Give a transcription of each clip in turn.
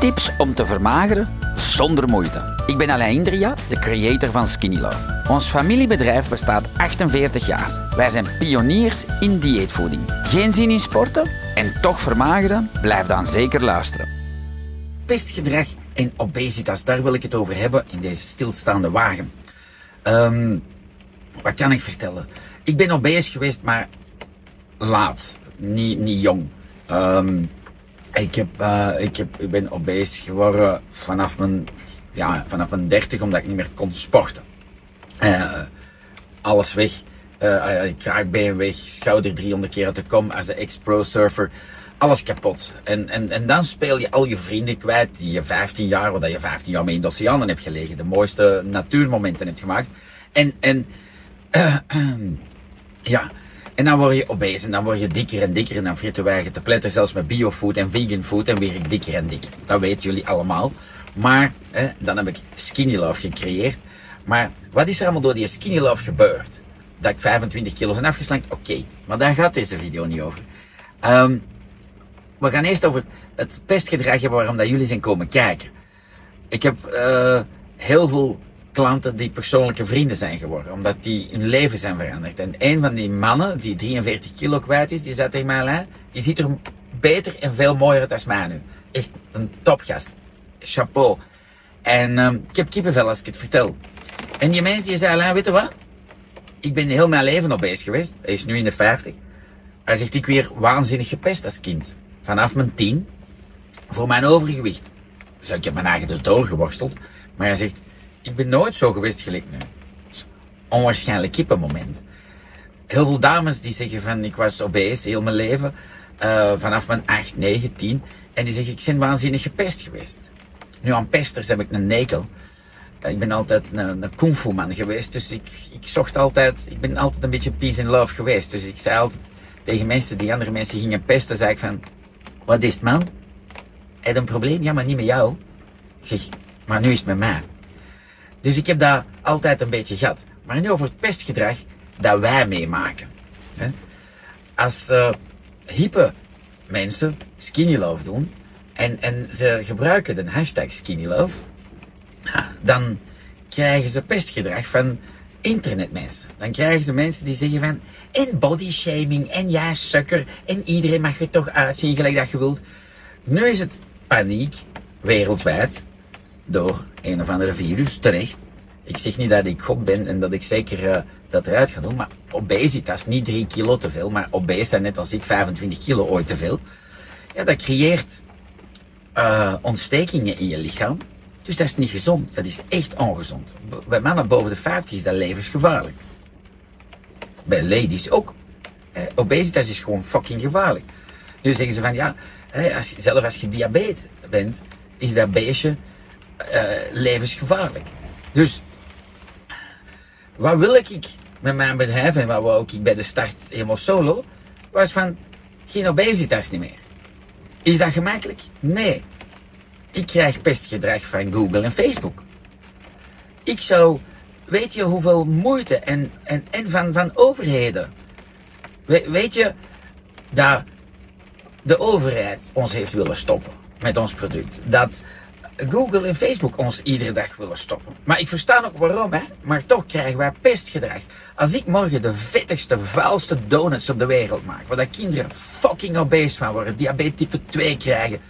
Tips om te vermageren zonder moeite. Ik ben Alain Indria, de creator van Skinny Love. Ons familiebedrijf bestaat 48 jaar. Wij zijn pioniers in dieetvoeding. Geen zin in sporten en toch vermageren? Blijf dan zeker luisteren. Pestgedrag en obesitas, daar wil ik het over hebben in deze stilstaande wagen. Ehm, wat kan ik vertellen? Ik ben obese geweest, maar laat, niet, niet jong. Ehm, ik, heb, uh, ik, heb, ik ben obese geworden vanaf mijn, ja, vanaf mijn 30, omdat ik niet meer kon sporten. Uh, alles weg. Uh, kraakbeen weg, schouder 300 keer uit de kom als de ex-pro surfer. Alles kapot. En, en, en dan speel je al je vrienden kwijt die je 15 jaar, waar je 15 jaar mee in de oceanen hebt gelegen. De mooiste natuurmomenten hebt gemaakt. En, en, ja. En dan word je obese en dan word je dikker en dikker en dan vreten wij te pletten, zelfs met biofood en vegan food en weer dikker en dikker. Dat weten jullie allemaal. Maar eh, dan heb ik Skinny Love gecreëerd. Maar wat is er allemaal door die Skinny Love gebeurd? Dat ik 25 kilo ben afgeslankt? Oké, maar daar gaat deze video niet over. Um, we gaan eerst over het pestgedrag hebben waarom dat jullie zijn komen kijken. Ik heb uh, heel veel klanten die persoonlijke vrienden zijn geworden, omdat die hun leven zijn veranderd. En een van die mannen, die 43 kilo kwijt is, die zei tegen mij, die ziet er beter en veel mooier uit als mij nu. Echt een topgast. Chapeau. En uh, ik heb kippenvel als ik het vertel. En die mensen die zei, weet je wat? Ik ben heel mijn leven op bezig geweest. Hij is nu in de 50. Hij zegt, ik weer waanzinnig gepest als kind. Vanaf mijn 10. Voor mijn overgewicht. Dus ik heb mijn eigen doorgeworsteld. Maar hij zegt, ik ben nooit zo geweest gelijk nu. Onwaarschijnlijk kippenmoment. Heel veel dames die zeggen van, ik was obese heel mijn leven. Uh, vanaf mijn 8, 9, 10. En die zeggen, ik ben waanzinnig gepest geweest. Nu aan pesters heb ik een nekel. Ik ben altijd een, een kung fu man geweest, dus ik, ik zocht altijd, ik ben altijd een beetje peace and love geweest. Dus ik zei altijd tegen mensen die andere mensen gingen pesten, zei ik van, wat is het man? Heb je een probleem? Ja, maar niet met jou. Ik zeg, maar nu is het met mij. Dus ik heb dat altijd een beetje gehad. Maar nu over het pestgedrag dat wij meemaken. Als uh, hippe mensen skinny love doen en, en ze gebruiken de hashtag skinny love, dan krijgen ze pestgedrag van internetmensen. Dan krijgen ze mensen die zeggen van, en bodyshaming, en ja, sukker, en iedereen mag er toch uitzien gelijk dat je wilt. Nu is het paniek, wereldwijd, door een of andere virus, terecht. Ik zeg niet dat ik God ben en dat ik zeker uh, dat eruit ga doen, maar obesitas, niet 3 kilo te veel, maar obese, net als ik, 25 kilo ooit te veel. Ja, dat creëert uh, ontstekingen in je lichaam. Dus dat is niet gezond. Dat is echt ongezond. Bij mannen boven de 50 is dat levensgevaarlijk. Bij ladies ook. Eh, obesitas is gewoon fucking gevaarlijk. Nu zeggen ze van ja, als, zelf als je diabetes bent, is dat beestje uh, levensgevaarlijk. Dus wat wil ik met mijn bedrijf en wat wou ik bij de start helemaal solo, was van geen obesitas niet meer. Is dat gemakkelijk? Nee. Ik krijg pestgedrag van Google en Facebook. Ik zou, weet je hoeveel moeite en, en, en van, van overheden. We, weet je dat de overheid ons heeft willen stoppen met ons product. Dat Google en Facebook ons iedere dag willen stoppen. Maar ik versta ook waarom, hè. Maar toch krijgen wij pestgedrag. Als ik morgen de vettigste, vuilste donuts op de wereld maak, waar dat kinderen fucking obese van worden, diabetes type 2 krijgen,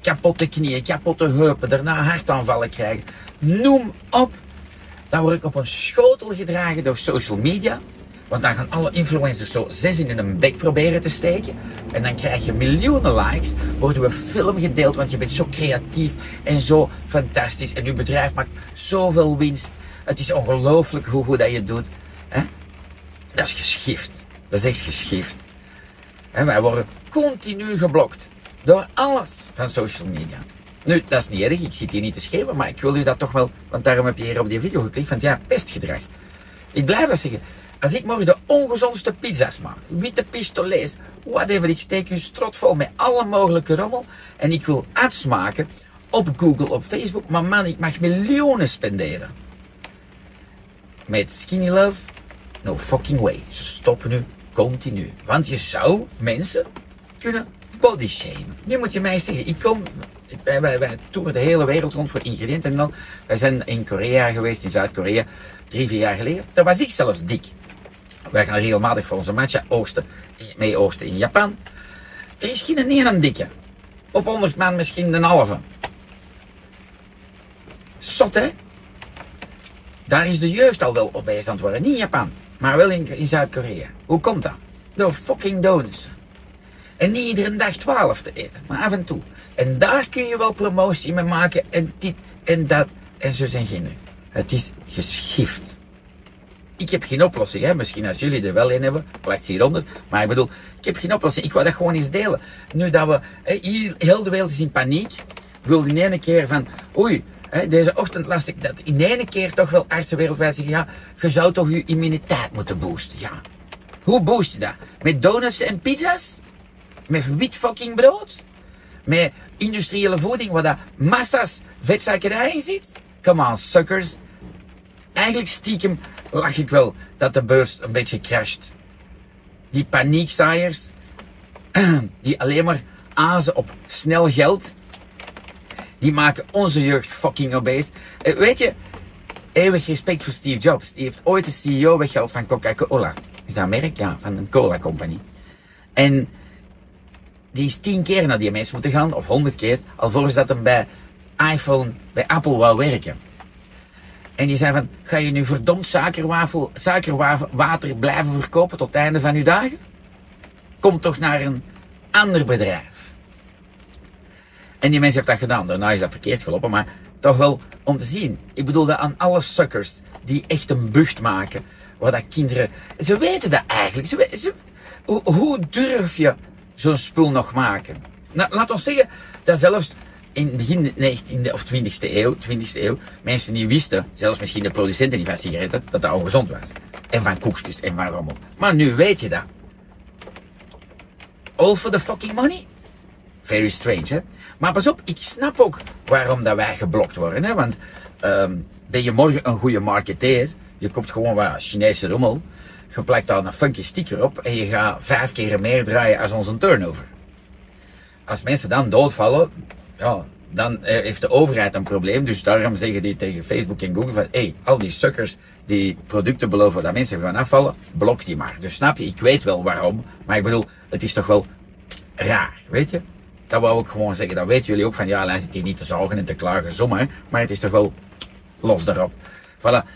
kapotte knieën, kapotte heupen, daarna hartaanvallen krijgen. Noem op. Dan word ik op een schotel gedragen door social media. Want dan gaan alle influencers zo zes in hun bek proberen te steken. En dan krijg je miljoenen likes. Wordt uw film gedeeld, want je bent zo creatief en zo fantastisch. En uw bedrijf maakt zoveel winst. Het is ongelooflijk hoe goed dat je doet. Dat is geschift. Dat is echt geschift. En wij worden continu geblokt. Door alles van social media. Nu, dat is niet erg, ik zit hier niet te schreeuwen, maar ik wil u dat toch wel, want daarom heb je hier op die video geklikt, van ja, pestgedrag. Ik blijf dat zeggen. Als ik morgen de ongezondste pizza's maak, witte pistolets, whatever, ik steek u strot vol met alle mogelijke rommel en ik wil ads maken op Google, op Facebook, maar man, ik mag miljoenen spenderen. Met Skinny Love, no fucking way. Ze stoppen nu continu. Want je zou mensen kunnen body shame. Nu moet je mij zeggen, ik kom wij, wij, wij toeren de hele wereld rond voor ingrediënten. En dan, wij zijn in Korea geweest, in Zuid-Korea, drie, vier jaar geleden. Daar was ik zelfs dik. Wij gaan regelmatig voor onze matcha oosten, mee oosten in Japan. Er is geen één een dikke. Op 100 man misschien een halve. Zot, hè? Daar is de jeugd al wel obese aan het worden. Niet in Japan, maar wel in, in Zuid-Korea. Hoe komt dat? Door fucking donuts. En niet iedere dag 12 te eten, maar af en toe. En daar kun je wel promotie mee maken en dit en dat en zo zijn geen. Het is geschift. Ik heb geen oplossing, hè. misschien als jullie er wel een hebben, plakt ze hieronder. Maar ik bedoel, ik heb geen oplossing. Ik wil dat gewoon eens delen. Nu dat we, hè, hier, heel de wereld is in paniek, wil in ene keer van, oei, hè, deze ochtend las ik dat in ene keer toch wel artsen wereldwijd zeggen, ja, je zou toch je immuniteit moeten boosten. Ja. Hoe boost je dat? Met donuts en pizza's? Met wit fucking brood? Met industriële voeding waar dat massa's vetsuikerij in zit? Come on, suckers. Eigenlijk stiekem lach ik wel dat de beurs een beetje crasht. Die paniekzaaiers, die alleen maar azen op snel geld, die maken onze jeugd fucking obese. Eh, weet je, eeuwig respect voor Steve Jobs. Die heeft ooit de CEO weggehaald van Coca-Cola. Is dat merk? Ja, van een cola company. En die is tien keer naar die mensen moeten gaan, of honderd keer, alvorens dat hem bij iPhone, bij Apple wou werken. En die zei van, ga je nu verdomd suikerwafel, suikerwater blijven verkopen tot het einde van je dagen? Kom toch naar een ander bedrijf. En die mens heeft dat gedaan. Daarna is dat verkeerd gelopen, maar toch wel om te zien. Ik bedoel dat aan alle suckers die echt een bucht maken. Waar dat kinderen... Ze weten dat eigenlijk. Ze, ze, hoe, hoe durf je zo'n spul nog maken? Nou, laat ons zeggen dat zelfs in begin 19e of 20e eeuw, 20e eeuw, mensen niet wisten, zelfs misschien de producenten niet van sigaretten, dat dat ongezond was. En van koekjes en van rommel. Maar nu weet je dat. All for the fucking money? Very strange, hè? Maar pas op, ik snap ook waarom dat wij geblokt worden, hè? Want um, ben je morgen een goede marketeer, je koopt gewoon wat Chinese rommel, je plakt daar een funky sticker op en je gaat vijf keer meer draaien als onze turnover. Als mensen dan doodvallen, ja, dan eh, heeft de overheid een probleem. Dus daarom zeggen die tegen Facebook en Google van, hey, al die suckers die producten beloven dat mensen gaan afvallen, blok die maar. Dus snap je, ik weet wel waarom, maar ik bedoel, het is toch wel raar, weet je? Dat wou ik gewoon zeggen, dat weten jullie ook van, ja, laat zit hier niet te zorgen en te klagen zomaar, maar het is toch wel los daarop. Voilà.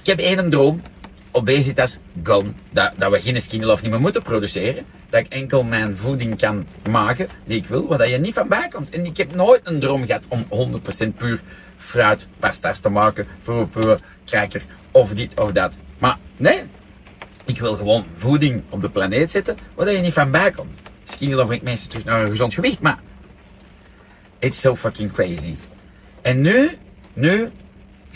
Ik heb één droom, obesitas gone. Dat, dat we geen skinny love niet meer moeten produceren. Dat ik enkel mijn voeding kan maken die ik wil, waar dat je niet van bijkomt. En ik heb nooit een droom gehad om 100% puur fruit pasta's te maken voor een puur cracker of dit of dat. Maar nee, ik wil gewoon voeding op de planeet zetten waar dat je niet van bijkomt. Skinny love brengt mensen terug naar een gezond gewicht, maar it's so fucking crazy. En nu, nu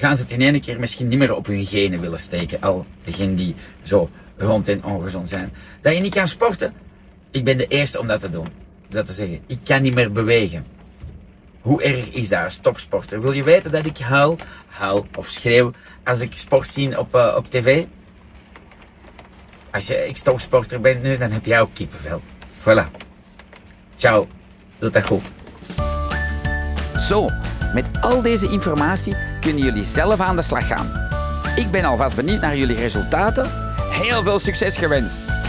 gaan ze het in één keer misschien niet meer op hun genen willen steken. Al degenen die zo rond en ongezond zijn. Dat je niet kan sporten, ik ben de eerste om dat te doen. Dat te zeggen, ik kan niet meer bewegen. Hoe erg is dat als topsporter? Wil je weten dat ik huil, huil of schreeuw als ik sport zie op, uh, op tv? Als je ik topsporter bent nu, dan heb jij ook kippenvel. Voilà. Ciao. Doe dat goed. Zo, met al deze informatie kunnen jullie zelf aan de slag gaan. Ik ben alvast benieuwd naar jullie resultaten. Heel veel succes gewenst!